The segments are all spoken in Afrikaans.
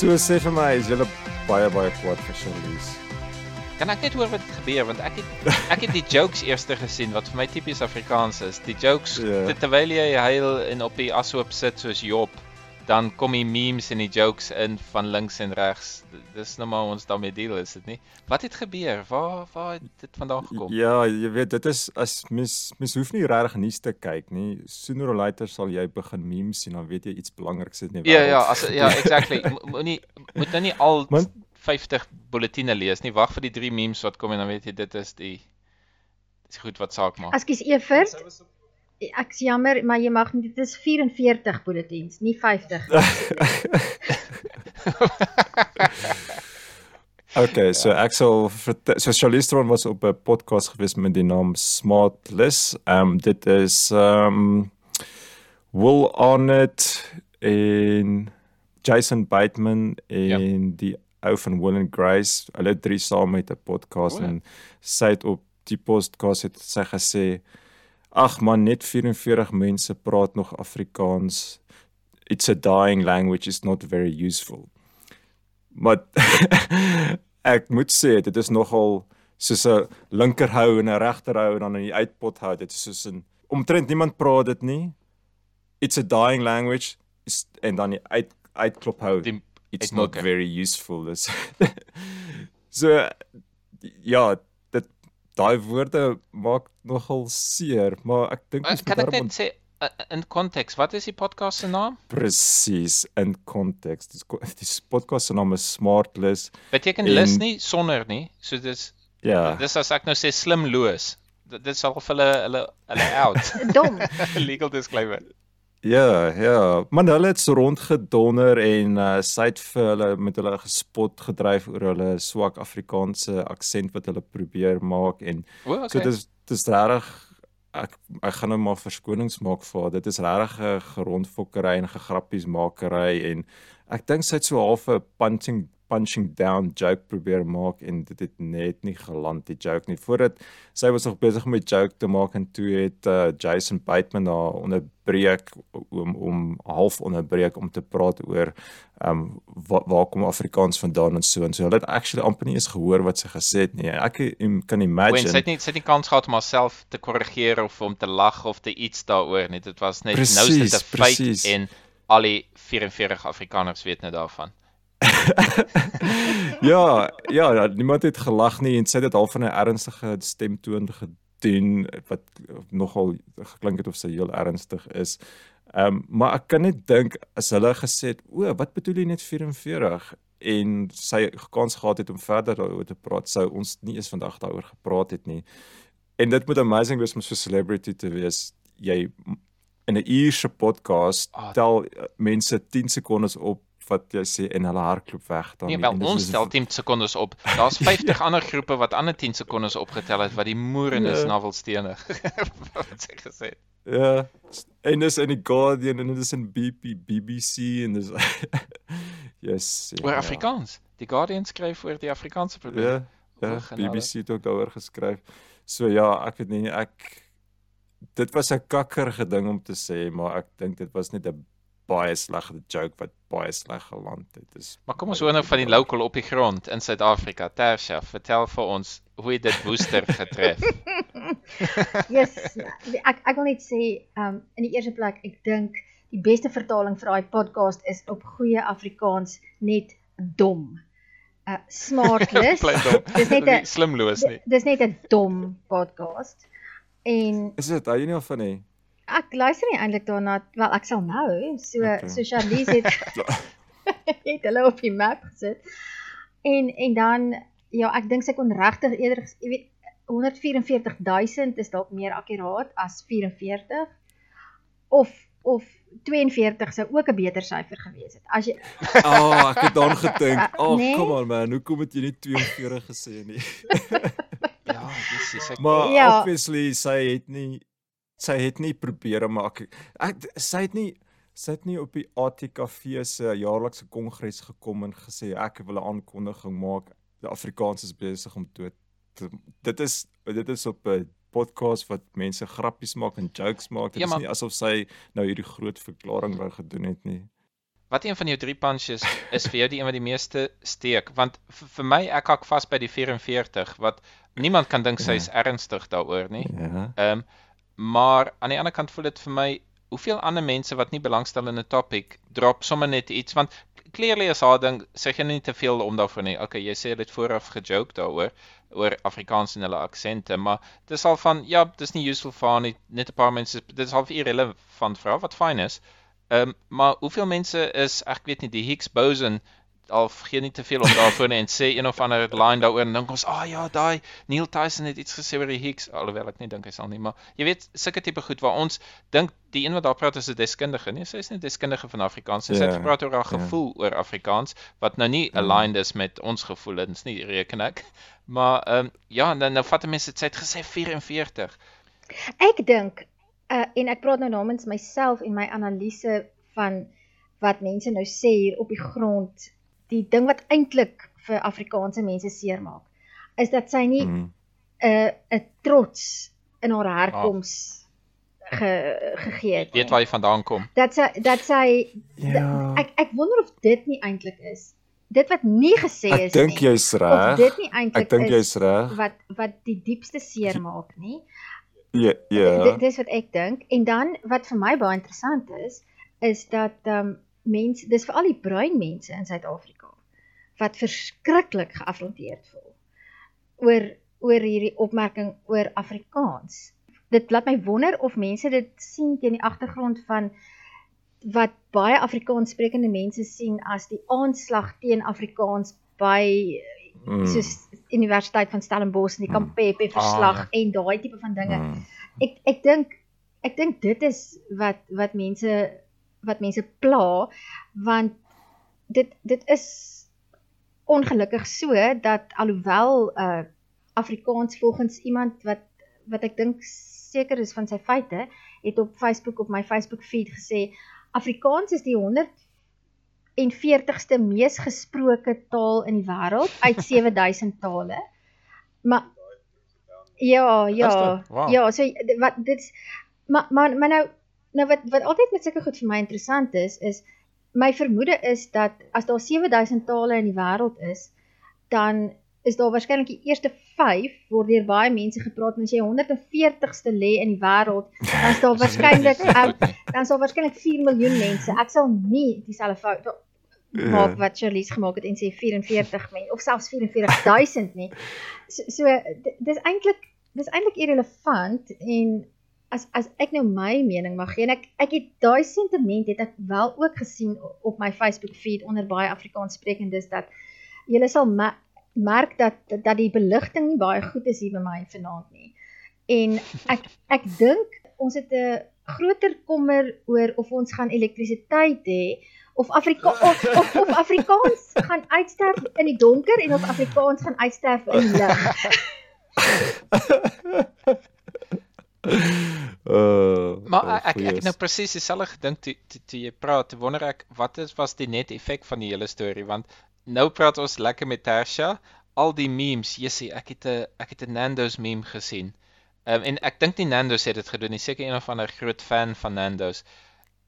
So sê vir my, is julle baie baie kwaad vir Charlize. Kan ek net hoor wat gebeur want ek het ek het die jokes eerste gesien wat vir my tipies Afrikaans is. Die jokes Ja. yeah. terwyl jy huil en op die ashoop sit soos Job, dan kom die memes en die jokes in van links en regs. Dis nou maar ons daarmee deel is dit nie? Wat het gebeur? Waar waar het dit vandaan gekom? Ja, jy weet dit is as mens mens hoef nie regtig nuus te kyk nie. Sooner or later sal jy begin memes sien dan weet jy iets belangriks is in die Ja wêreld. ja, as ja, exactly. Mo- Moenie moet nou nie al Man- 50 bulletine lees nie. Wag vir die drie memes wat kom en dan weet jy dit is die dis goed wat saak maak. Ekskuus Evert. Ek's jammer, maar jy mag nie dit is 44 bulletins, nie 50. Okay, so ek sal so Charlize Theron was op 'n podcast gewees met die naam Smartless. Ehm um, dit is ehm um, Will Arnett en Jason Bateman en Ja. die ou van Will and Grace. Hulle drie saam met 'n podcast O, ja. en sy het op die podcast het sy gesê ag man net 44 mense praat nog Afrikaans. It's a dying language, it's not very useful. Maar ek moet sê dit is nogal soos 'n linkerhou en 'n regterhou en dan in die uitpot hou. Dit is soos 'n omtrent niemand praat dit nie. It's a dying language is en dan die uit uitklop hou. Die It's not uitmaker. very useful. Dis so ja, daai woorde maak nogal seer, maar ek dink Uh, ons Kan ek net sê uh, in konteks, wat is die podcast se naam? presies in konteks. Dis ko- die podcast se naam is Smartless. Beteken En- lus nie sonder nie. So dis Ja. dis as ek nou sê slimloos. Dit dit sal vir hulle hulle hulle out. Dom. Legal disclaimer. Ja, ja. Man hulle het so rondgedonder en uh, sy het vir hulle met hulle gespot gedryf oor hulle swak Afrikaanse aksent wat hulle probeer maak en O, okay. so dis dis regtig ek ek gaan nou maar verskonings maak vir haar. Dit is regtig 'n gerondfokkery en gegrappiesmakery en ek dink sy het so half 'n punching punching down joke probeer maak en dit het net nie geland die joke nie. Voordat sy was nog besig om 'n joke te maak en toe het uh, Jason Bateman daar onderbreek om om half onderbreek om te praat oor ehm um, waar, waar kom Afrikaans vandaan en so en so. Hulle het actually amper nie eens gehoor wat sy gesê het nie. Ek kan imagine Wen sy het nie sy het nie kans gehad om haarself te korrigeer of om te lag of te iets daaroor nie. Dit was net nou is dit 'n feit en al die 44 Afrikaners weet nou daarvan. ja, ja, ja, niemand het gelag nie en sy het dit half van 'n ernstige stemtoon gedoen wat nogal geklink het of sy heel ernstig is. Ehm um, maar ek kan net dink as hulle gesê het, "O, wat bedoel jy net 44?" en sy kans gehad het om verder daaroor te praat, sou ons nie eens vandag daaroor gepraat het nie. En dit moet amazing wees om so 'n celebrity te wees. Jy in 'n uur se podcast Ah. tel uh, mense 10 sekondes op wat jy sê en hulle hardloop weg dan. Nee, wel ons is- tel 10 sekondes op. Daar's 50 ander groepe wat ander 10 sekondes opgetel het wat die moerenis Ja. navelstenig wat sy gesê. Ja. En dis in die Guardian en dit is in BP, BBC en dis Yes. ja, Oor ja. Afrikaans. Die Guardian skryf oor die Afrikaanse probleem. Ja. Ja. BBC het ook daaroor geskryf. So ja, ek weet nie ek dit was 'n kakkerige ding om te sê, maar ek dink dit was net 'n baie slegte joke wat baie sleg geland het. Dis Maar kom ons hoor nou van die local op die grond in Suid-Afrika. Tersha, vertel vir ons hoe dit Woester getref? Yes, ek ek wil net sê, um in die eerste plek, ek dink die beste vertaling vir daai podcast is op goeie Afrikaans net dom. Uh smartless. Dis net 'n slimloos nie. dis net 'n dom podcast. En Is dit? Hou jy nie al van nie? Ek luister nie eintlik daarna, wel ek sal nou, so Okay. so Charlize het het hulle op die map gesit. En en dan ja, ek dink sy kon regtig eerder, jy weet 144000 is dalk meer akkuraat as 44 of of 42 sou ook 'n beter syfer gewees het. As jy Oh, ek het daaraan gedink. Oh, Nee? come on man, hoekom het jy nie 42 gesê nie? Ja, Jesus, ek Maar Ja. obviously sy het nie sy het nie probeer maak. Ek sy het nie sy het nie op die ATKV se jaarlikse kongres gekom en gesê ek wil 'n aankondiging maak. Die Afrikaans is besig om dood. te- Dit is dit is op 'n podcast wat mense grappies maak en jokes maak. Dit Ja, is maar- nie asof sy nou hierdie groot verklaring wou gedoen het nie. wat een van jou drie punches is vir jou die een wat die meeste steek? Want vir my ek hak vas by die 44 wat niemand kan dink sy is ja. ernstig daaroor nie. Ja. Ehm um, maar aan die ander kant voel dit vir my hoeveel ander mense wat nie belangstel in 'n topic drop sommer net iets want clearly as haar ding sê jy nie te veel om daarvoor nie. Okay, jy sê dit vooraf gejoke daaroor oor Afrikaans en hulle aksente, maar dis al van ja, dis nie useful vir haar nie. Net 'n paar mense dis half irrelevant vir haar wat fyn is. Ehm um, maar hoeveel mense is ek weet nie die Higgs boson al gee nie te veel om daarvoor en sê een of ander line daaroor en dink ons, "Ag oh, ja, daai Neil Tyson het iets gesê oor die Higgs," alhoewel ek nie dink hy sal nie, maar jy weet, sulke tipe goed waar ons dink die een wat daar praat is 'n deskundige, nee, sy is nie 'n deskundige van Afrikaans nie. Sy het ja, gepraat oor haar ja. gevoel oor Afrikaans wat nou nie ja. aligned is met ons gevoelens nie, reken ek. Maar ehm um, ja, en dan nou vat mense dit sy het gesê 44. Ek dink uh, en ek praat nou namens myself en my analise van wat mense nou sê hier op die grond die ding wat eintlik vir Afrikaanse mense seermaak is dat sy nie 'n mm. 'n uh, trots in haar herkoms ah. ge, gegee het. Weet waar jy vandaan kom. Dat sy dat sy ja. ek ek wonder of dit nie eintlik is. Dit wat nie gesê is nie. Ek dink jy's reg. Dit nie eintlik Ek dink jy's reg. Wat wat die diepste seermaak nie. Ja, ja. Dit is wat ek dink. En dan wat vir my baie interessant is, is dat ehm um, mense, dis vir al die bruin mense in Suid-Afrika wat verskriklik geafronteerd voel oor oor hierdie opmerking oor Afrikaans. Dit laat my wonder of mense dit sien teen die agtergrond van wat baie Afrikaans sprekende mense sien as die aanslag teen Afrikaans by mm. soos Universiteit van Stellenbosch en die Kampepe mm. verslag ah. en daai tipe van dinge. Mm. Ek ek dink ek dink dit is wat wat mense wat mense pla want dit dit is ongelukkig so dat alhoewel uh Afrikaans volgens iemand wat wat ek dink seker is van sy feite het op Facebook op my Facebook feed gesê Afrikaans is die 140ste mees gesproke taal in die wêreld uit 7000 tale. Maar ja, ja. Wow. Ja, so wat dit's maar maar maar nou nou wat wat altyd met sulke goed vir my interessant is is my vermoede is dat as daar 7000 tale in die wêreld is, dan is daar waarskynlik die eerste 5 word deur baie mense gepraat en as jy 140ste lê in die wêreld, dan is daar waarskynlik um, dan sal waarskynlik 4 miljoen mense. Ek sal nie dieselfde fout maak wat Charlies gemaak het en sê 44 mense of selfs 44000 nie. So, so dis eintlik dis eintlik irrelevant en as as ek nou my mening mag gee en ek ek het daai sentiment het ek wel ook gesien op my Facebook feed onder baie Afrikaans sprekendes dat julle sal merk dat dat die beligting nie baie goed is hier by my vanaand nie. En ek ek dink ons het 'n groter kommer oor of ons gaan elektrisiteit hê of Afrika of, of of Afrikaans gaan uitsterf in die donker en of Afrikaans gaan uitsterf in die lig. Uh, maar oh, ek ek het nou presies dieselfde gedink toe toe jy praat. Wonder ek wat is was die net effek van die hele storie want nou praat ons lekker met Tasha, al die memes, jy sê ek het 'n ek het 'n Nando's meme gesien. Um, en ek dink nie Nando's het dit gedoen nie, seker een of ander groot fan van Nando's.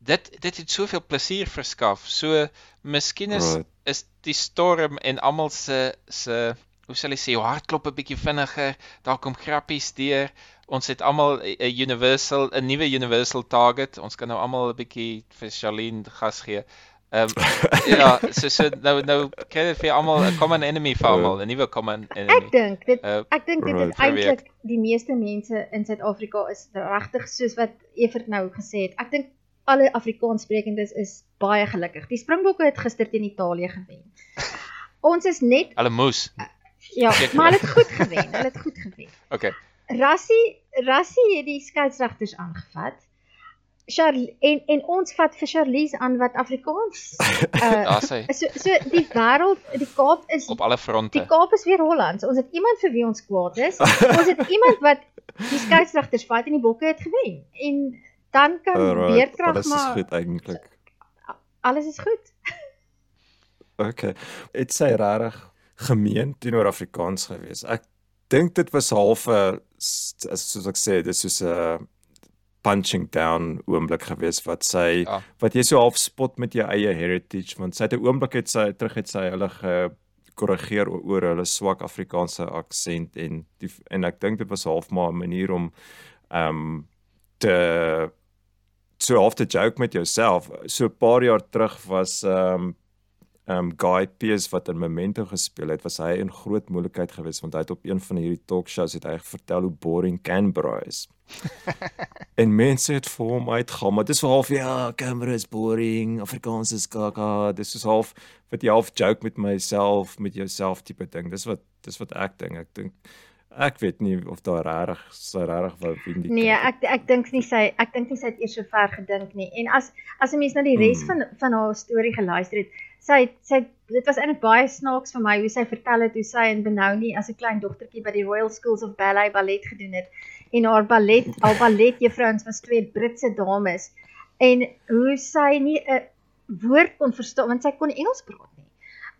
Dit dit het soveel plesier verskaf. So miskien is right. is die storm en almal se se hoe sal ek sê, jou hart klop 'n bietjie vinniger, daar kom grappies deur ons het almal 'n universal 'n nuwe universal target. Ons kan nou almal 'n bietjie vir Charlene gas gee. Ehm um, ja, so so nou nou kry dit vir almal 'n common enemy vir almal, 'n nuwe common enemy. Ek dink dit uh, ek dink dit is eintlik die meeste mense in Suid-Afrika is regtig soos wat Evert nou gesê het. Ek dink alle Afrikaanssprekendes is baie gelukkig. Die Springbokke het gister teen Italië gewen. Ons is net Hulle moes. Ja, maar hulle het goed gewen. Hulle het goed gewen. Okay. Rassie Rassie het die skeieregters aangevat. Charlie en en ons vat vir Charlies aan wat Afrikaans uh so so die wêreld die Kaap is op alle fronte. Die Kaap is weer Holland. Ons het iemand vir wie ons kwaad is. ons het iemand wat die skeieregters vat en die bokke het gewen. En dan kan right, beerkrag maar Alles is goed eintlik. Alles is goed. okay. Dit sê regtig gemeen teenoor Afrikaans gewees. Ek dink dit was half 'n soos ek sê, dis soos 'n punching down oomblik gewees wat sy Ja. wat jy so half spot met jou eie heritage want sy het 'n oomblik het sy terug het sy hulle gekorrigeer oor hulle swak Afrikaanse aksent en die, en ek dink dit was half maar 'n manier om ehm um, te so half te joke met jouself. So 'n paar jaar terug was ehm um, um, Guy Pearce wat in Memento gespeel het, was hy in groot moeilikheid geweest want hy het op een van hierdie talkshows het hy vertel hoe boring Canberra is. en mense het vir hom uitgegaan, maar dit is so half ja, Canberra is boring, Afrikaans is gaga. Dis is half wat jy half joke met myself, met jouself tipe ding. Dis wat dis wat ek dink. Ek dink ek weet nie of daar regtig sy regtig wou wen die Nee, ek ek dink nie sy ek dink nie sy het eers so ver gedink nie. En as as 'n mens na die res Hmm. van van haar storie geluister het, sy sy dit was eintlik baie snaaks vir my hoe sy vertel het hoe sy in Benoni as 'n klein dogtertjie by die Royal Schools of Ballet ballet gedoen het en haar ballet al balletjuffrouens was twee Britse dames en hoe sy nie 'n woord kon verstaan want sy kon Engels praat nie.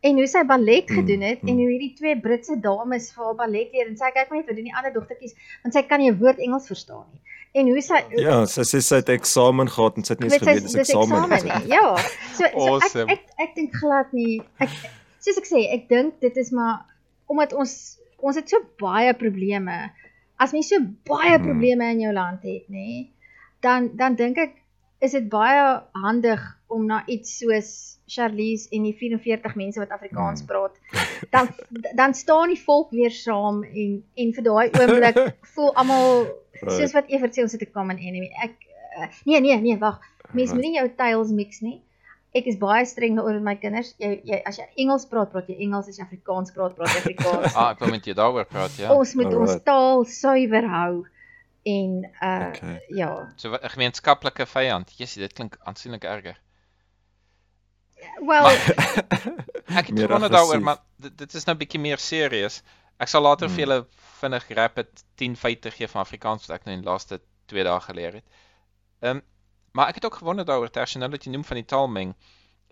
En hoe sy ballet Mm, gedoen het en mm. hoe hierdie twee Britse dames vir haar ballet leer en sy kyk maar net wat doen die ander dogtertjies want sy kan nie 'n woord Engels verstaan nie. En hoe sy Ja, sy sê sy het eksamen gehad en sy het nie eens geweet dis eksamen. nie. Ja. So, so Awesome. ek ek ek dink glad nie. Ek soos ek sê, ek dink dit is maar omdat ons ons het so baie probleme. As mens so baie Mhm. probleme in jou land het, nê, dan dan dink ek is dit baie handig om na iets soos Charlize en die 44 mense wat Afrikaans Mhm. praat, dan dan staan die volk weer saam en en vir daai oomblik voel almal soos wat Evert sê ons het 'n common enemy. Ek uh, nee nee nee, wag. Mens moenie jou tails mix nie. Ek is baie streng met my kinders. Jy jy as jy Engels praat, praat jy Engels, as jy Afrikaans praat, praat jy Afrikaans. Ah, ek wil met jou daaroor praat, ja. Ons moet ons Alright. taal suiwer hou en uh Okay. ja. So 'n gemeenskaplike vyand. Jessie, dit klink aansienlik erger. Wel, Ek het aggressief. daaroor, maar dit, dit is nou bietjie meer serieus. Ek sal later vir Hmm. julle vinnig rapid 10 feite gee van Afrikaans wat ek nou in die laaste 2 dae geleer het. Ehm maar ek het ook gewonder daaroor terwyl nou dat jy noem van die taalmeng.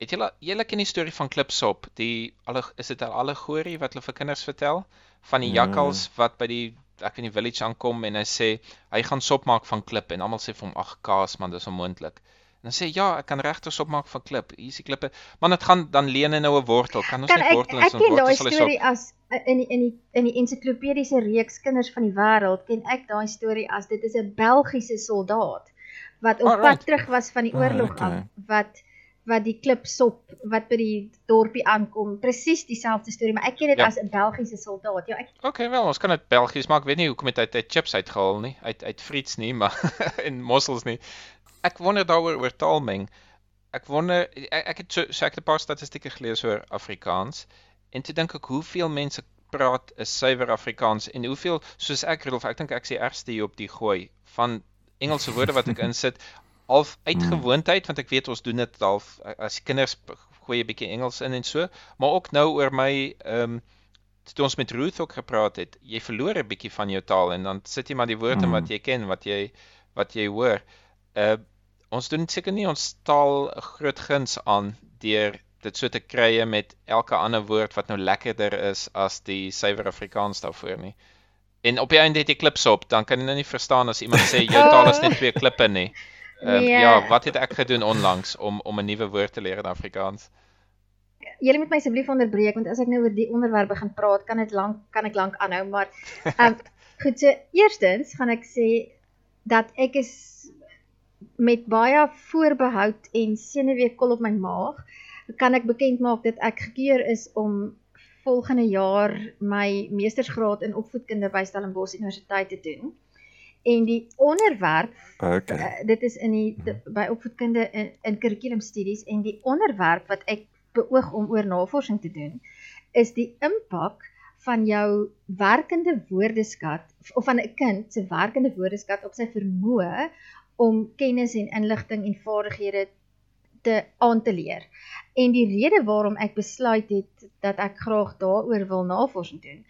Het julle julle ken die storie van Klipsop, die alle is dit 'n allegorie wat hulle vir kinders vertel van die Ja. jakkals wat by die ek weet nie village aankom en hy sê hy gaan sop maak van klip en almal sê vir hom ag kaas man dis onmoontlik. En dan sê ja, ek kan regtig sop maak van klip. Hier is die klippe. Man dit gaan dan leen hy nou 'n wortel. Kan ons kan net ek wortel en ek so ken daai wortel sal hy sop. storie as uh, in die, in die in die ensiklopediese reeks kinders van die wêreld ken ek daai storie as dit is 'n Belgiese soldaat wat op Alright. pad terug was van die Ah, oorlog okay. af wat wat die klipsop wat by die dorpie aankom presies dieselfde storie maar ek ken dit Ja. as 'n Belgiese soldaat ja ek Okay, wel, ons kan dit Belgies maak. Ek weet nie hoekom het hy uit chips uitgehaal nie, uit uit friets nie, maar en mossels nie. Ek wonder daaroor oor taalmeng. Ek wonder ek, ek het so, so ek het 'n paar statistieke gelees oor Afrikaans en toe dink ek hoeveel mense praat 'n suiwer Afrikaans en hoeveel soos ek Rudolf, ek dink ek sê ergste hier op die gooi van Engelse woorde wat ek insit half uit gewoonheid want ek weet ons doen dit half as kinders gooi 'n bietjie Engels in en so, maar ook nou oor my ehm um, toe ons met Ruth ook gepraat het, jy verloor 'n bietjie van jou taal en dan sit jy maar die woorde Mm. wat jy ken, wat jy wat jy hoor. Uh ons doen seker nie ons taal groot guns aan deur dit so te krye met elke ander woord wat nou lekkerder is as die suiwer Afrikaans daarvoor nie. En op die einde het jy klips op, dan kan jy nou nie verstaan as iemand sê jou taal is net twee klippe nie. Ehm Nee. ja, wat het ek gedoen onlangs om om 'n nuwe woord te leer in Afrikaans? Julle moet my asseblief onderbreek want as ek nou oor die onderwerp begin praat, kan dit lank kan ek lank aanhou, maar ehm goed, so eerstens gaan ek sê dat ek is met baie voorbehoud en senuweekol op my maag kan ek bekend maak dat ek gekeur is om volgende jaar my meestersgraad in opvoedkunde by Stellenbosch Universiteit te doen. En die onderwerp Okay. Uh, dit is in die de, by opvoedkunde in, in kurrikulumstudies en die onderwerp wat ek beoog om oor navorsing te doen is die impak van jou werkende woordeskat of van 'n kind se werkende woordeskat op sy vermoë om kennis en inligting en vaardighede te aan te leer. En die rede waarom ek besluit het dat ek graag daaroor wil navorsing doen,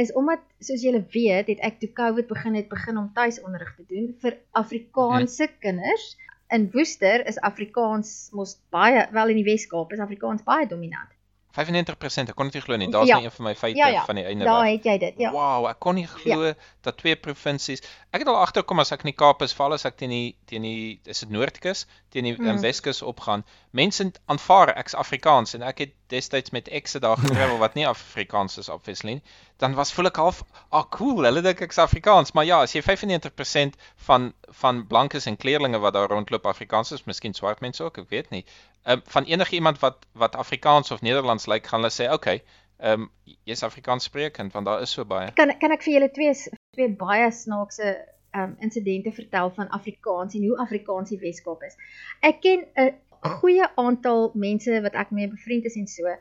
is omdat soos julle weet, het ek toe COVID begin het begin om tuisonderrig te doen vir Afrikaanse kinders. In Woester is Afrikaans mos baie wel in die Wes-Kaap is Afrikaans baie dominant. 95%, ek kon dit nie glo nie. Daar's Ja. nie een van my feite Ja, ja. van die einde Daar het jy dit. Ja. Wow, ek kon nie glo dat twee provinsies. Ek het al agterkom as ek in die Kaap is, veral as ek teen die teen die is dit Noordkus, teen die Mm. mm. Weskus opgaan. Mense aanvaar ek's Afrikaans en ek het destyds met ekse daar getravel wat nie Afrikaans is obviously nie. Dan was voel ek half, ah cool, hulle dink ek's Afrikaans, maar ja, as jy 95% van van blankes en kleerlinge wat daar rondloop Afrikaans is, miskien swart mense ook, ek weet nie. Ehm um, van enige iemand wat wat Afrikaans of Nederlands lyk, gaan hulle sê, "Oké, ehm um, jy's Afrikaans sprekend want daar is so baie." Kan kan ek vir julle twee twee baie snaakse um insidente vertel van Afrikaans en hoe Afrikaans die Weskaap is. Ek ken 'n goeie aantal mense wat ek mee bevriend is en so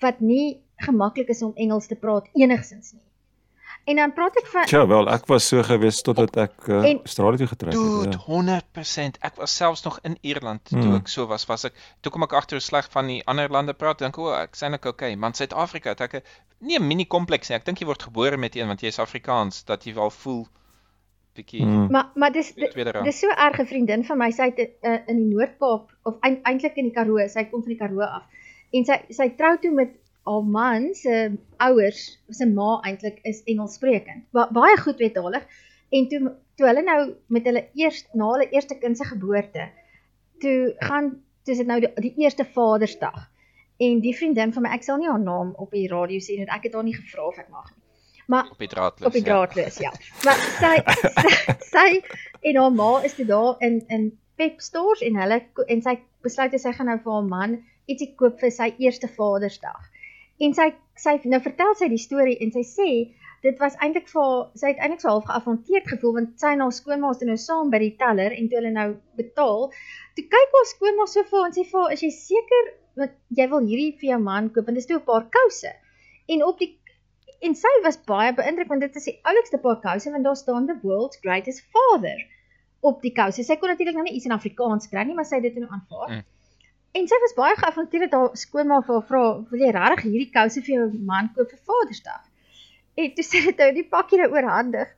wat nie gemaklik is om Engels te praat enigsins nie. En dan praat ek van Ja, wel, ek was so gewees totdat ek uh, Australië toe getrek Dude, het. Ja. 100%. Ek was selfs nog in Ierland toe Hmm. ek so was, was ek toe kom ek agter hoe sleg van die ander lande praat, dink o, ek sien ek okay, maar in Suid-Afrika het ek 'n nie 'n mini kompleks nie. Ek dink jy word gebore met een want jy is Afrikaans dat jy wel voel bietjie Mm. maar maar dis dis so erg 'n vriendin van my, sy het uh, in die Noord-Kaap of eintlik in die Karoo, sy kom van die Karoo af. En sy sy trou toe met haar man se ouers, se ma eintlik is Engelssprekend. Ba baie goed weetalig. En toe toe hulle nou met hulle eers na hulle eerste kind se geboorte, toe gaan dis dit nou die, die eerste Vadersdag. En die vriendin van my, ek sal nie haar naam op die radio sê want ek het haar nie gevra of ek mag nie. Maar op die draadloos. op die draadloos, ja. Maar sy sy, sy en haar ma is toe daar in in Pep stores en hulle en sy besluit sy gaan nou vir haar man ietsie koop vir sy eerste Vadersdag. En sy sy nou vertel sy die storie en sy sê dit was eintlik vir haar sy het eintlik so half geafronteerd gevoel want sy en haar skoonma toe nou saam by die teller en toe hulle nou betaal, toe kyk haar skoonma so vir haar en sê vir haar, "Is jy seker want jy wil hierdie vir jou man koop want dis toe 'n paar kouse." En op die en sy was baie beïndruk want dit is die oulikste paar kouse want daar staan the world's greatest father op die kouse. Sy kon natuurlik nou nie iets in Afrikaans kry nie, maar sy het dit nou aanvaar. Mm. En sy was baie geafronteerd dat haar skoonma vir haar vra, "Wil jy regtig hierdie kouse vir jou man koop vir Vadersdag?" En toe sê dit nou die pakkie nou oorhandig.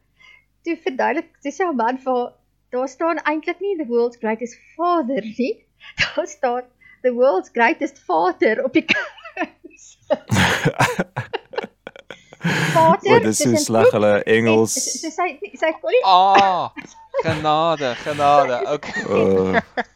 Toe verduidelik toe sê haar man vir haar, daar staan eintlik nie the world's greatest father nie. Daar staan the world's greatest vader op die kouse. Vader, Wat is so sleg hulle En Engels. so sy sy kon nie Ah, genade, genade. Okay. Uh,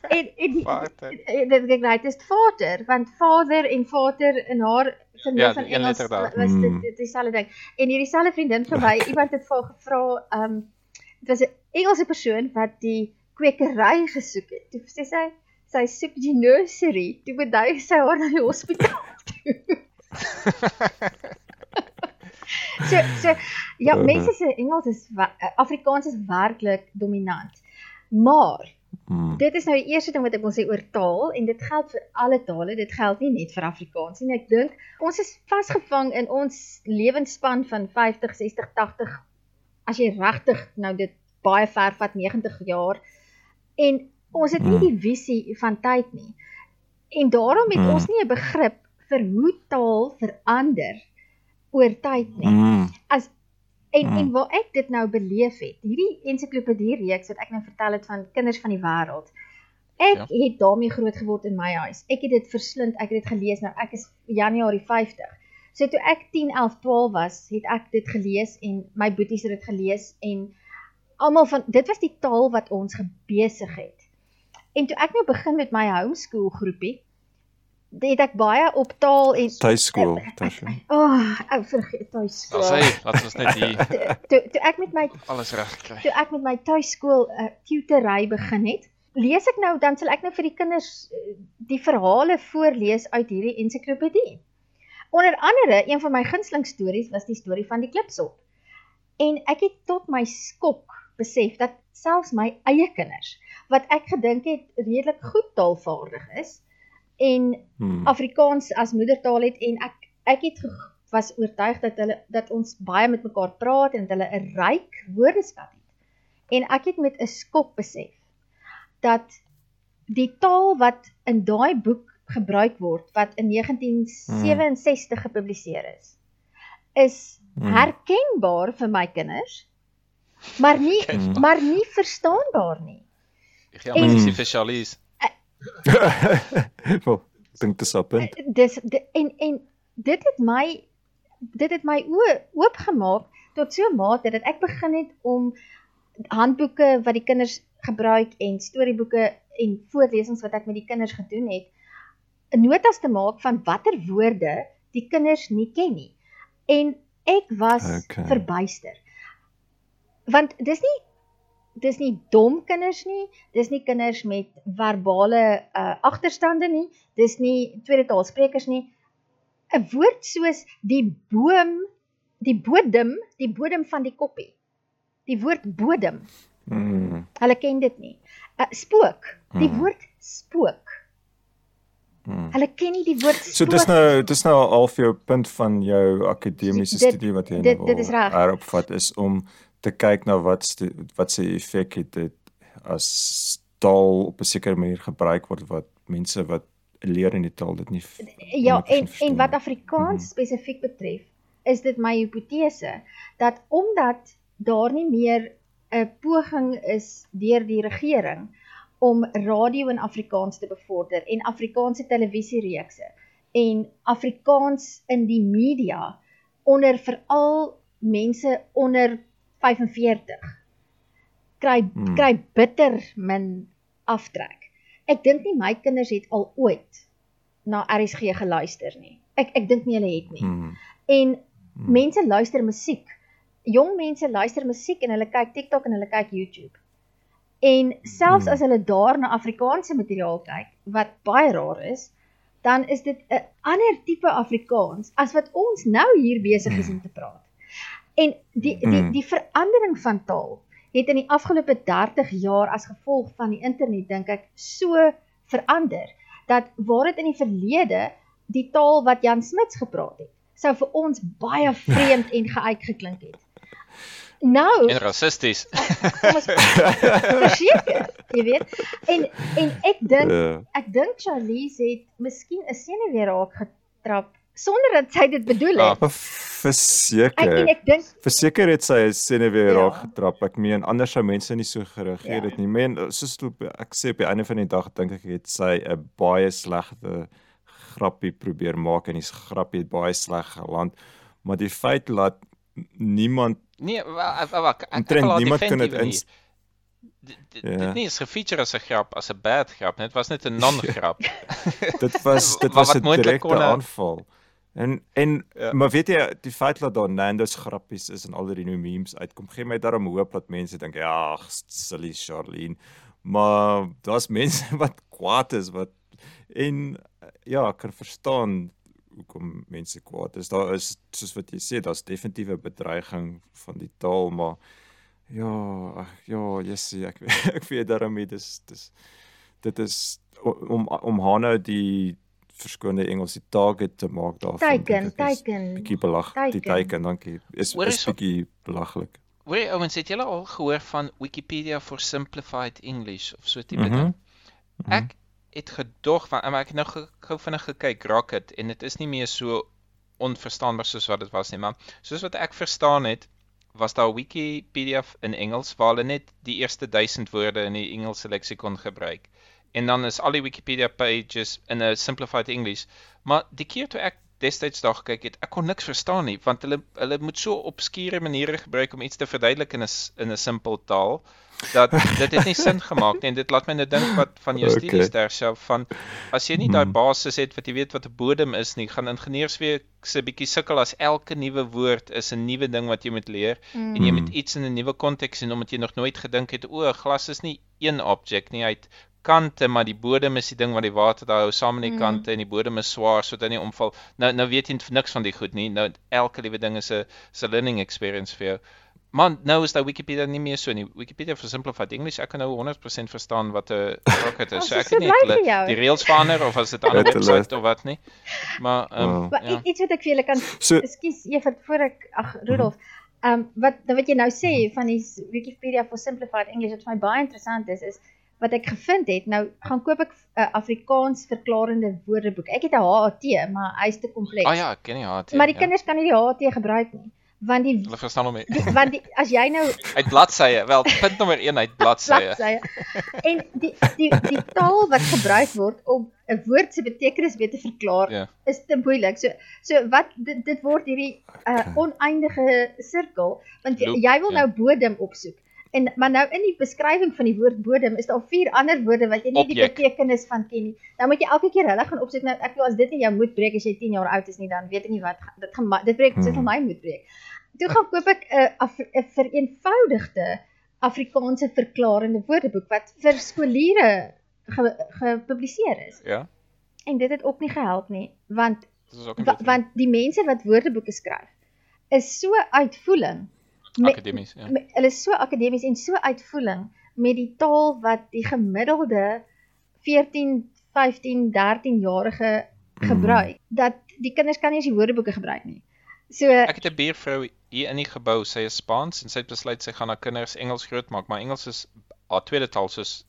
en en Vader. en dit kyk nou, dit is vader want vader en vader in haar Ja, verneem van Engels was dit Mm. dit dieselfde ding. En hierdie selfde vriendin van my, iemand het vir haar gevra, ehm um, dit was 'n Engelse persoon wat die kwekery gesoek het. Toe sê sy sy soek die nursery. Toe bedui sy haar na die hospitaal toe. so so ja, Uh. mense se Engels is eh, Afrikaans is werklik dominant. Maar mm. Dit is nou die eerste ding wat ek wil sê oor taal en dit geld vir alle tale. Dit geld nie net vir Afrikaans nie. Ek dink ons is vasgevang in ons lewensspan van 50, 60, 80 as jy regtig nou dit baie ver vat 90 jaar en ons het nie Mm. die visie van tyd nie. En daarom het Mm. ons nie 'n begrip vir hoe taal verander oor tyd nie. Mm. En Mm. en waar ek dit nou beleef het, hierdie ensiklopedie reeks wat ek nou vertel het van kinders van die wêreld. Ek Ja. ja. het daarmee groot geword in my huis. Ek het dit verslind, ek het dit gelees. Nou ek is Januarie 50. So toe ek 10, 11, 12 was, het ek dit gelees en my boeties het dit gelees en almal van dit was die taal wat ons gebesig het. En toe ek nou begin met my homeschool groepie, het ek baie op taal en Tuiskool, Tasha. O, oh, ek vergeet tuiskool. Daar's hy, laat ons net die Toe toe ek met my alles reg kry. toe ek met my tuiskool 'n uh, tutory begin het, lees ek nou dan sal ek nou vir die kinders uh, die verhale voorlees uit hierdie ensiklopedie. Onder andere, een van my gunsteling stories was die storie van die klipsop. En ek het tot my skok besef dat selfs my eie kinders wat ek gedink het redelik goed taalvaardig is en Mm. Afrikaans as moedertaal het en ek ek het was oortuig dat hulle dat ons baie met mekaar praat en dat hulle 'n ryk woordeskat het. En ek het met 'n skok besef dat die taal wat in daai boek gebruik word wat in 1967 gepubliseer is is Hmm. herkenbaar vir my kinders maar nie Herkenbaar. maar nie verstaanbaar nie. Ja, maar dis die spesialis. Wel, ek dink dis op punt. dis en en dit het my dit het my oë oopgemaak tot so 'n mate dat ek begin het om handboeke wat die kinders gebruik en storieboeke en voorlesings wat ek met die kinders gedoen het, notas te maak van watter woorde die kinders nie ken nie. En ek was okay. verbuister. Want dis nie dis nie dom kinders nie, dis nie kinders met verbale uh, agterstande nie, dis nie tweede taalsprekers nie. 'n Woord soos die boom, die bodem, die bodem van die koppie. Die woord bodem. Mm. Hulle ken dit nie. 'n uh, Spook, die mm. woord spook. Hmm. Hulle ken nie die woord spook. So dis nou dis nou al vir jou punt van jou akademiese studie wat jy nou dit, dit is reg. Daaropvat is om te kyk na wat wat se effek het dit as taal op 'n sekere manier gebruik word wat mense wat leer in die taal dit nie Ja, en en wat Afrikaans hmm. spesifiek betref, is dit my hipotese dat omdat daar nie meer 'n poging is deur die regering om radio in Afrikaans te bevorder en Afrikaanse televisiereekse en Afrikaans in die media onder veral mense onder 45 kry hmm. kry bitter min aftrek. Ek dink nie my kinders het al ooit na RSG geluister nie. Ek ek dink nie hulle het nie. Hmm. En hmm. mense luister musiek. Jong mense luister musiek en hulle kyk TikTok en hulle kyk YouTube. En selfs hmm. as hulle daar na Afrikaanse materiaal kyk, wat baie raar is, dan is dit 'n ander tipe Afrikaans as wat ons nou hier besig is om te praat. En die die die, die verandering van taal het in die afgelope 30 jaar as gevolg van die internet dink ek so verander dat waar dit in die verlede die taal wat Jan Smuts gepraat het, sou vir ons baie vreemd en geuit geklink het. Nou. En rassisties. Verseker, jy weet. En en ek dink ja. ek dink Charlize het miskien 'n senuwee raak getrap sonder dat sy dit bedoel het. Ja, verseker. En ek dink verseker het sy 'n senuwee ja. raak getrap. Ek meen anders sou mense nie so gereageer ja. het nie. Men soos ek sê op die einde van die dag dink ek het sy 'n baie slegte grappie probeer maak en die grappie het baie sleg geland. Maar die feit dat niemand Nee, wag, ek kan niemand kan dit in Dit ja. nie is gefeature as 'n grap, as 'n bad grap, net was net 'n non-grap. dit was dit was 'n direkte aanval. En en ja. maar weet jy, die feit dat daar Nando's grappies is en al die nuwe memes uitkom, gee my daarom hoop dat mense dink, ja, silly Charlene. Maar daar's mense wat kwaad is wat en ja, ek kan verstaan hoekom mense kwaad is. Daar is soos wat jy sê, daar's definitief 'n bedreiging van die taal, maar ja, ag ja, sê ek ek weet daarmee dis dis dit is om om Hanna die verskone Engels die target te maak daarvan. Teiken, teiken. Bietjie belag, die teiken, dankie. Is is bietjie belaglik. Wie ouens het julle al gehoor van Wikipedia for simplified English of so tipe mm -hmm. ding? Mhm. Ek het gedog van maar ek het nou gou vinnig gekyk Rocket en dit is nie meer so onverstaanbaar soos wat dit was nie maar soos wat ek verstaan het was daar Wikipedia in Engels waar hulle net die eerste 1000 woorde in die Engelse leksikon gebruik en dan is al die Wikipedia pages in 'n simplified English maar die keer toe ek destyds daar gekyk het ek kon niks verstaan nie want hulle hulle moet so obskure maniere gebruik om iets te verduidelik in 'n in 'n simpel taal dat dit het nie sin gemaak nie en dit laat my net dink wat van jou okay. studies derself van as jy nie daai hmm. basis het wat jy weet wat 'n bodem is nie gaan ingenieurs weer se bietjie sukkel as elke nuwe woord is 'n nuwe ding wat jy moet leer mm. en jy moet iets in 'n nuwe konteks sien omdat jy nog nooit gedink het o glas is nie een objek nie uit kante maar die bodem is die ding wat die water daar hou saam met die mm. kante en die bodem is swaar sodat hy nie omval nou nou weet jy niks van die goed nie nou elke liewe ding is 'n 'n learning experience vir jou Man, nou is daai Wikipedia nie meer so nie. Wikipedia for simplified English, ek kan nou 100% verstaan wat 'n rocket is. So ek weet nie die reels verander of as dit aan 'n webwerf of wat nie. Maar ehm um, ja. iets wat ek vir julle kan so, Ekskuus, eers voor ek ag Rudolf. Ehm um, wat wat jy nou sê van die Wikipedia for simplified English wat vir my baie interessant is is wat ek gevind het. Nou gaan koop ek 'n uh, Afrikaans verklarende woordeboek. Ek het 'n HAT, maar hy's te kompleks. Ah ja, ek ken die HAT. Maar die ja. kinders kan nie die HAT gebruik nie want die hulle verstaan hom nie. Want die as jy nou uit bladsye, wel punt nommer 1 uit bladsye. bladsye. En die die die taal wat gebruik word om 'n woord se betekenis weet te verklaar Ja. is te moeilik. So so wat dit, dit word hierdie uh, oneindige sirkel want jy, Loop, jy wil ja. nou bodem opsoek. En maar nou in die beskrywing van die woord bodem is daar vier ander woorde wat jy nie die Objek. betekenis van ken nie. Nou moet jy elke keer hulle gaan opsoek. Nou ek wil as dit nie jou moed breek as jy 10 jaar oud is nie, dan weet ek nie wat dit gaan dit breek dit Hmm. gaan my moed breek. Toe gaan koop ek 'n Af- 'n vereenvoudigde Afrikaanse verklarende woordeboek wat vir skooliere ge, gepubliseer is. Ja. En dit het ook nie gehelp nie, want Dit wa, want die mense wat woordeboeke skryf is so uitvoeling akademies, ja. met hulle is so akademies en so uitvoering met die taal wat die gemiddelde 14, 15, 13 jarige gebruik dat die kinders kan nie eens die woordeboeke gebruik nie. So Ek het 'n buurvrou hier in die gebou, sy is Spaans en sy het besluit sy gaan haar kinders Engels grootmaak, maar Engels is haar tweede taal soos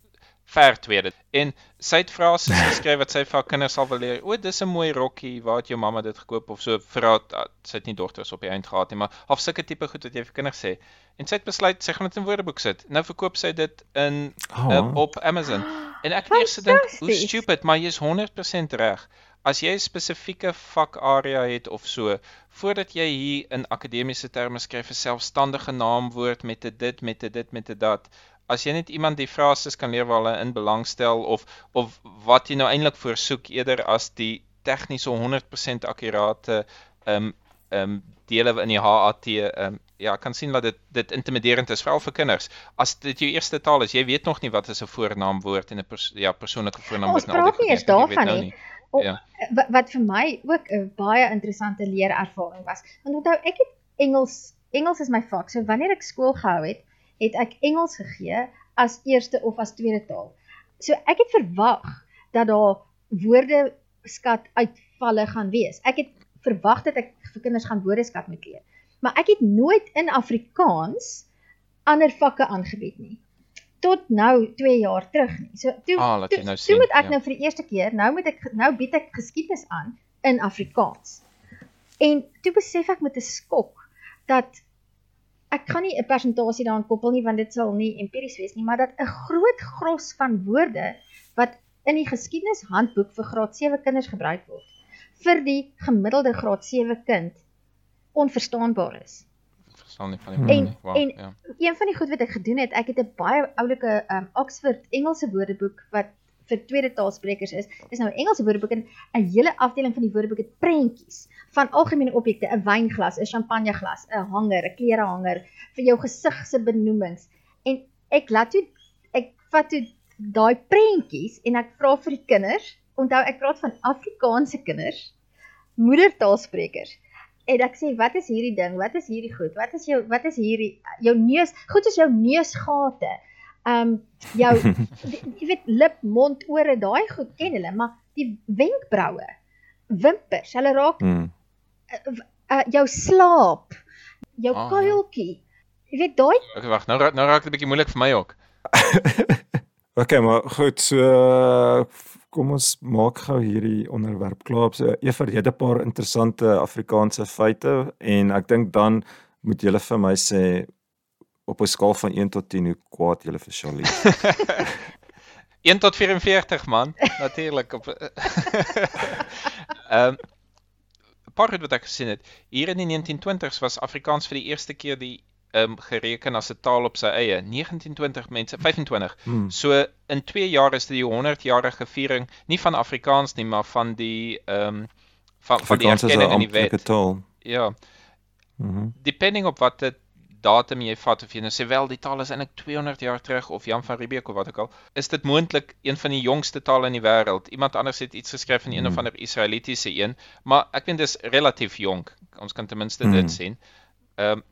ver tweede. En sy het frases geskryf wat sy vir haar kinders sal wil leer. O, dis 'n mooi rokkie, waar het jou mamma dit gekoop of so vir haar ah, sy het nie dogters op die eind gehad nie, maar half sulke tipe goed wat jy vir kinders sê. En sy het besluit sy gaan dit in woordeboek sit. Nou verkoop sy dit in Oh, uh, op Amazon. En ek het eers gedink, hoe stupid, maar jy's 100% reg. As jy 'n spesifieke vakarea het of so, voordat jy hier in akademiese terme skryf 'n selfstandige naamwoord met 'n dit met 'n dit met 'n dat, as jy net iemand die frases kan leer waar hulle in belangstel of of wat jy nou eintlik voorsoek eerder as die tegniese 100% akkurate ehm um, ehm um, dele in die HAT ehm um, ja, kan sien dat dit dit intimiderend is veral vir kinders. As dit jou eerste taal is, jy weet nog nie wat is 'n voornaamwoord en 'n pers ja, persoonlike voornaam Ons en al die praat goed nie eens ek weet daarvan nou nie. O, Ja. wat, wat vir my ook 'n baie interessante leerervaring was. Want onthou ek het Engels Engels is my vak. So wanneer ek skool gehou het, het ek Engels gegee as eerste of as tweede taal. So ek het verwag dat daar woordeskat uitvalle gaan wees. Ek het verwag dat ek vir kinders gaan woordeskat moet leer. Maar ek het nooit in Afrikaans ander vakke aangebied nie. Tot nou 2 jaar terug nie. So toe Ah, toe, nou toe moet ek ja. nou vir die eerste keer, nou moet ek nou bied ek geskiedenis aan in Afrikaans. En toe besef ek met 'n skok dat ek gaan nie 'n persentasie daaraan koppel nie want dit sal nie empiries wees nie, maar dat 'n groot gros van woorde wat in die geskiedenishandboek vir graad 7 kinders gebruik word, vir die gemiddelde graad 7 kind onverstaanbaar is. Verstaan nie van die En- nie. Wow, en- ja. Een van die goed wat ek gedoen het, ek het 'n baie oulike um, Oxford Engelse woordeboek wat vir tweede taalsprekers is. Dis nou 'n Engelse woordeboek en 'n hele afdeling van die woordeboek het prentjies van algemene objekte, 'n wynglas, 'n champagneglas, 'n hanger, 'n klerehanger vir jou gesig se benoemings. En ek laat toe ek vat toe daai prentjies en ek vra vir die kinders, onthou ek praat van Afrikaanse kinders, moedertaalsprekers. En ek sê, wat is hierdie ding? Wat is hierdie goed? Wat is jou wat is hierdie jou neus? Goed is jou neusgate. Um jou jy weet lip, mond, ore, daai goed ken hulle, maar die wenkbroue, wimpers, hulle raak Hmm. uh, jou slaap, jou Ah, ja. kuiltjie. Jy weet daai Okay, wag, nou raak nou raak dit 'n bietjie moeilik vir my ook. Okay, maar goed, so uh, kom ons maak gou hierdie onderwerp klaar. So Eva, jy het 'n paar interessante Afrikaanse feite en ek dink dan moet jy vir my sê op 'n skaal van 1 tot 10 hoe kwaad jy vir Charlie. is. 1 tot 44 man, natuurlik op Ehm 'n paar goed wat ek gesien het. Hier in die 1920s was Afrikaans vir die eerste keer die ehm um, gereken as 'n taal op sy eie. 1920 mense, 25. Hmm. So in 2 jaar is dit die 100-jarige viering nie van Afrikaans nie, maar van die ehm um, van van die erkenning in die wet. taal. Ja, Mhm. depending op wat dit datum jy vat of jy nou sê wel die taal is eintlik 200 jaar terug of Jan van Riebeeck of wat ook al, is dit moontlik een van die jongste tale in die wêreld. Iemand anders het iets geskryf van een of Hmm. ander Israelitiese een, maar ek weet dis relatief jonk. Ons kan ten minste Hmm. dit sien. Ehm um,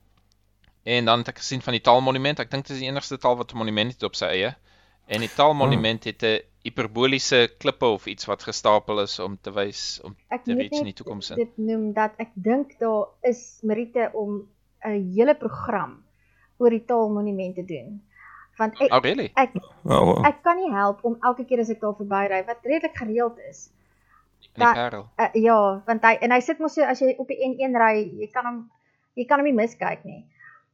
en dan het ek gesien van die taalmonument. Ek dink dit is die enigste taal wat 'n monument het op sy eie. En die taalmonument het 'n hiperboliese klippe of iets wat gestapel is om te wys om ek te moet reeds in die toekoms in. dit noem dat ek dink daar is Marite om 'n hele program oor die taalmonument te doen. Want ek Oh really? ek Oh, wow. ek kan nie help om elke keer as ek daar verbyry wat redelik gereeld is. In die Da- Parel. Uh, ja, want hy en hy sit mos so as jy op die N1 ry, jy kan hom jy kan hom nie miskyk nie.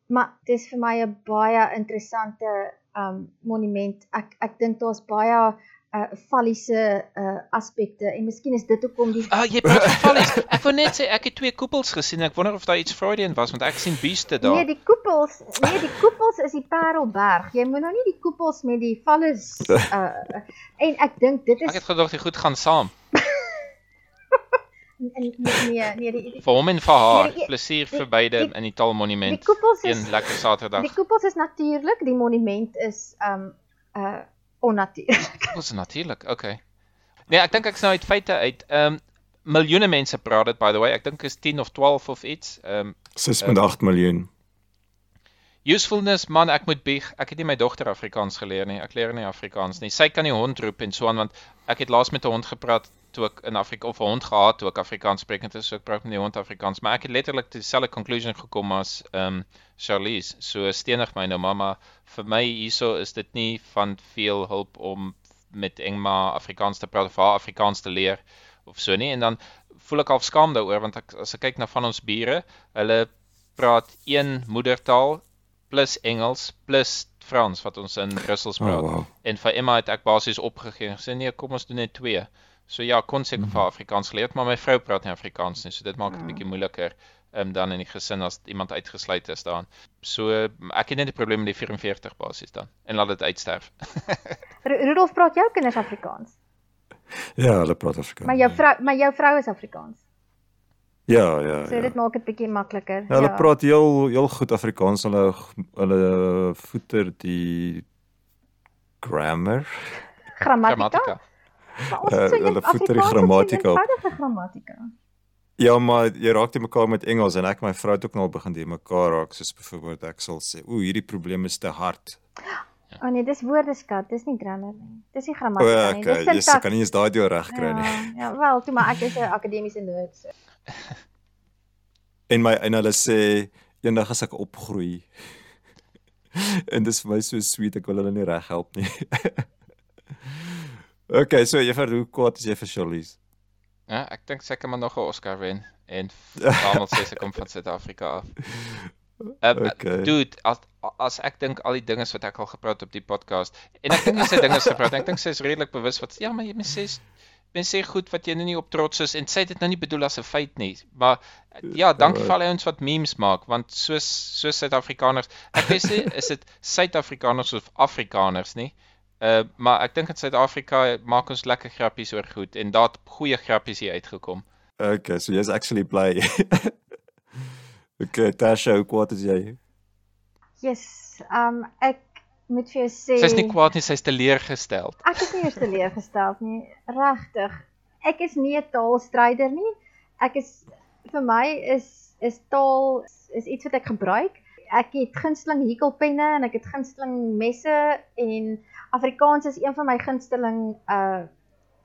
Maar dis vir my 'n baie interessante um monument. Ek ek dink daar's baie uh falliese uh aspekte en miskien is dit hoekom die Ah, jy praat van vallies. Ek wou net sê ek het twee koepels gesien. Ek wonder of daar iets Freudian was want ek sien beeste daar. Nee, die koepels, nee, die koepels is die Parelberg. Jy moet nou nie die koepels met die valles uh en ek dink dit Ek is het gedog die goed gaan saam. nee nee nee die die, Vir hom en vir haar. Nee, die- Plesier die- vir beide die- in die die Taalmonument. koepels is Een lekker Saterdag. die koepels is natuurlik, die monument is um uh onnatuurlik. Ons natuurlik. Okay. Nee, ek dink ek's nou uit feite uit. Ehm um, miljoene mense praat dit by the way. Ek dink is 10 of 12 of iets. Ehm um, 6.8 miljoen. usefulness man, ek moet bieg. Ek het nie my dogter Afrikaans geleer nie. Ek leer nie Afrikaans nie. Sy kan die hond roep en so aan want ek het laas met 'n hond gepraat toe ek in Afrika of 'n hond gehad toe ek Afrikaans sprekend is, so ek praat met die hond Afrikaans, maar ek het letterlik tot dieselfde conclusion gekom as ehm um, Charlize. So stenig my nou mamma, vir my hierso is dit nie van veel hulp om met Engma Afrikaans te praat of haar Afrikaans te leer of so nie en dan voel ek half skaam daaroor want ek as ek kyk na van ons bure, hulle praat een moedertaal plus Engels plus Frans wat ons in Brussels Oh, praat. wow. En vir Emma het ek basies opgegee en gesê nee, kom ons doen net twee. So ja, kon seker vir haar Afrikaans geleer, maar my vrou praat nie Afrikaans nie, so dit maak dit 'n bietjie moeiliker um, dan in die gesin as iemand uitgesluit is daarin. So ek het net 'n probleem met die 44 basies dan en laat dit uitsterf. Ru- Rudolf praat jou kinders Afrikaans. Ja, hulle praat Afrikaans. Maar jou vrou maar jou vrou is Afrikaans. Ja, ja, So ja. dit maak dit bietjie makliker. Ja, hulle praat heel heel goed Afrikaans. Hulle hulle voeter die grammar. grammatika. So hulle voeter die grammatika op. eenvoudige grammatika. Ja, maar jy raak te mekaar met Engels en ek my vrou het ook nou begin die mekaar raak soos byvoorbeeld ek sal sê, "Ooh, hierdie probleem is te hard." O oh nee, dis woordeskat, dis nie grammar nie. Dis nie O, grammatika nie. okay, Dis jy sintaks. kan nie eens daai deur reg kry nie. Ja, ja, wel, toe maar ek is 'n akademiese nerd. So. En my en hulle sê eendag as ek opgroei. en dis vir my so sweet ek wil hulle nie reg help nie. okay, so Juffrou, hoe kwaad is jy vir Charlize? Ja, ek dink sy kan maar nog 'n Oscar wen en Donald sê sy kom van Suid-Afrika af. Um, Okay. Dude, as as ek dink al die dinge wat ek al gepraat op die podcast en ek dink nie sy dinge gepraat, ek dink sy is redelik bewus wat ja, maar jy mens sê mense sê goed wat jy nou nie op trots is en sy het dit nou nie bedoel as 'n feit nie. Maar ja, dankie vir al die ouens wat memes maak want soos soos Suid-Afrikaners, ek weet nie is dit Suid-Afrikaners of Afrikaners nie. Uh maar ek dink in Suid-Afrika maak ons lekker grappies oor goed en daar het goeie grappies hier uitgekom. Okay, so jy's actually bly. okay, Tasha, hoe kwaad is jy? Yes, um ek moet vir jou sê Sy's nie kwaad nie, sy's teleurgestel. Ek is nie eers teleurgesteld nie, regtig. Ek is nie 'n taalstryder nie. Ek is vir my is is taal is iets wat ek gebruik. Ek het gunsteling hekelpenne en ek het gunsteling messe en Afrikaans is een van my gunsteling uh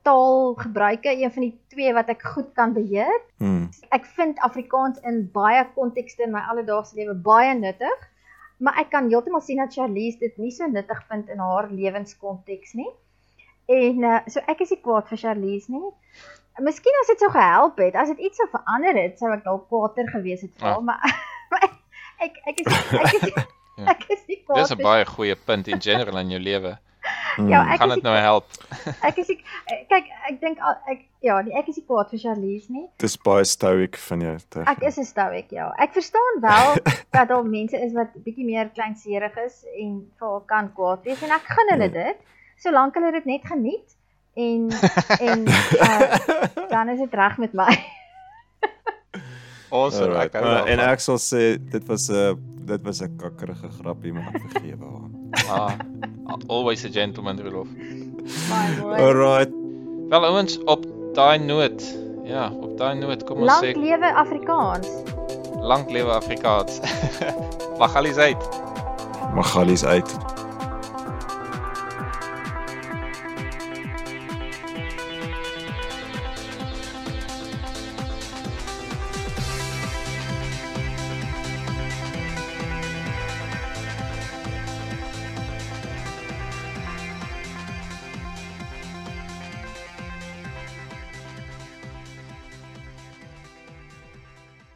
taalgebruike, een van die twee wat ek goed kan beheer. Hmm. Ek vind Afrikaans in baie kontekste in my alledaagse lewe baie nuttig, maar ek kan heeltemal sien dat Charlize dit nie so nuttig vind in haar lewenskonteks nie. En uh, so ek is nie kwaad vir Charlize nie. Miskien as dit sou gehelp het, as dit iets sou verander het, sou ek dalk kwaader gewees het vir haar, Ah. maar, maar ek ek is ek is Ja. ek is nie kwaad. Dis 'n baie goeie punt in general in jou lewe. Hmm. Ja, ek Gaan dit nou help? ek is kyk, ek dink al- ek ja, nee, ek is nie kwaad vir Charlize nie. Dis baie stoic van jou. Tasha. Ek is 'n stoic, ja. Ek verstaan wel dat daar mense is wat bietjie meer kleinserig is en vir haar kan kwaad wees en ek gun hulle dit solank hulle dit net geniet en en uh, dan is dit reg met my. Awesome. Alright, Ek hou uh, en ek sal sê dit was 'n dit was 'n kakkerige grappie maar ek vergewe haar. Ah, always a gentleman. Baie mooi. Alright. Wel ouens, op daai noot. Ja, op daai noot kom ons Lank sê lewe Afrikaans. lank lewe Afrikaans. Magalies uit. Magalies uit.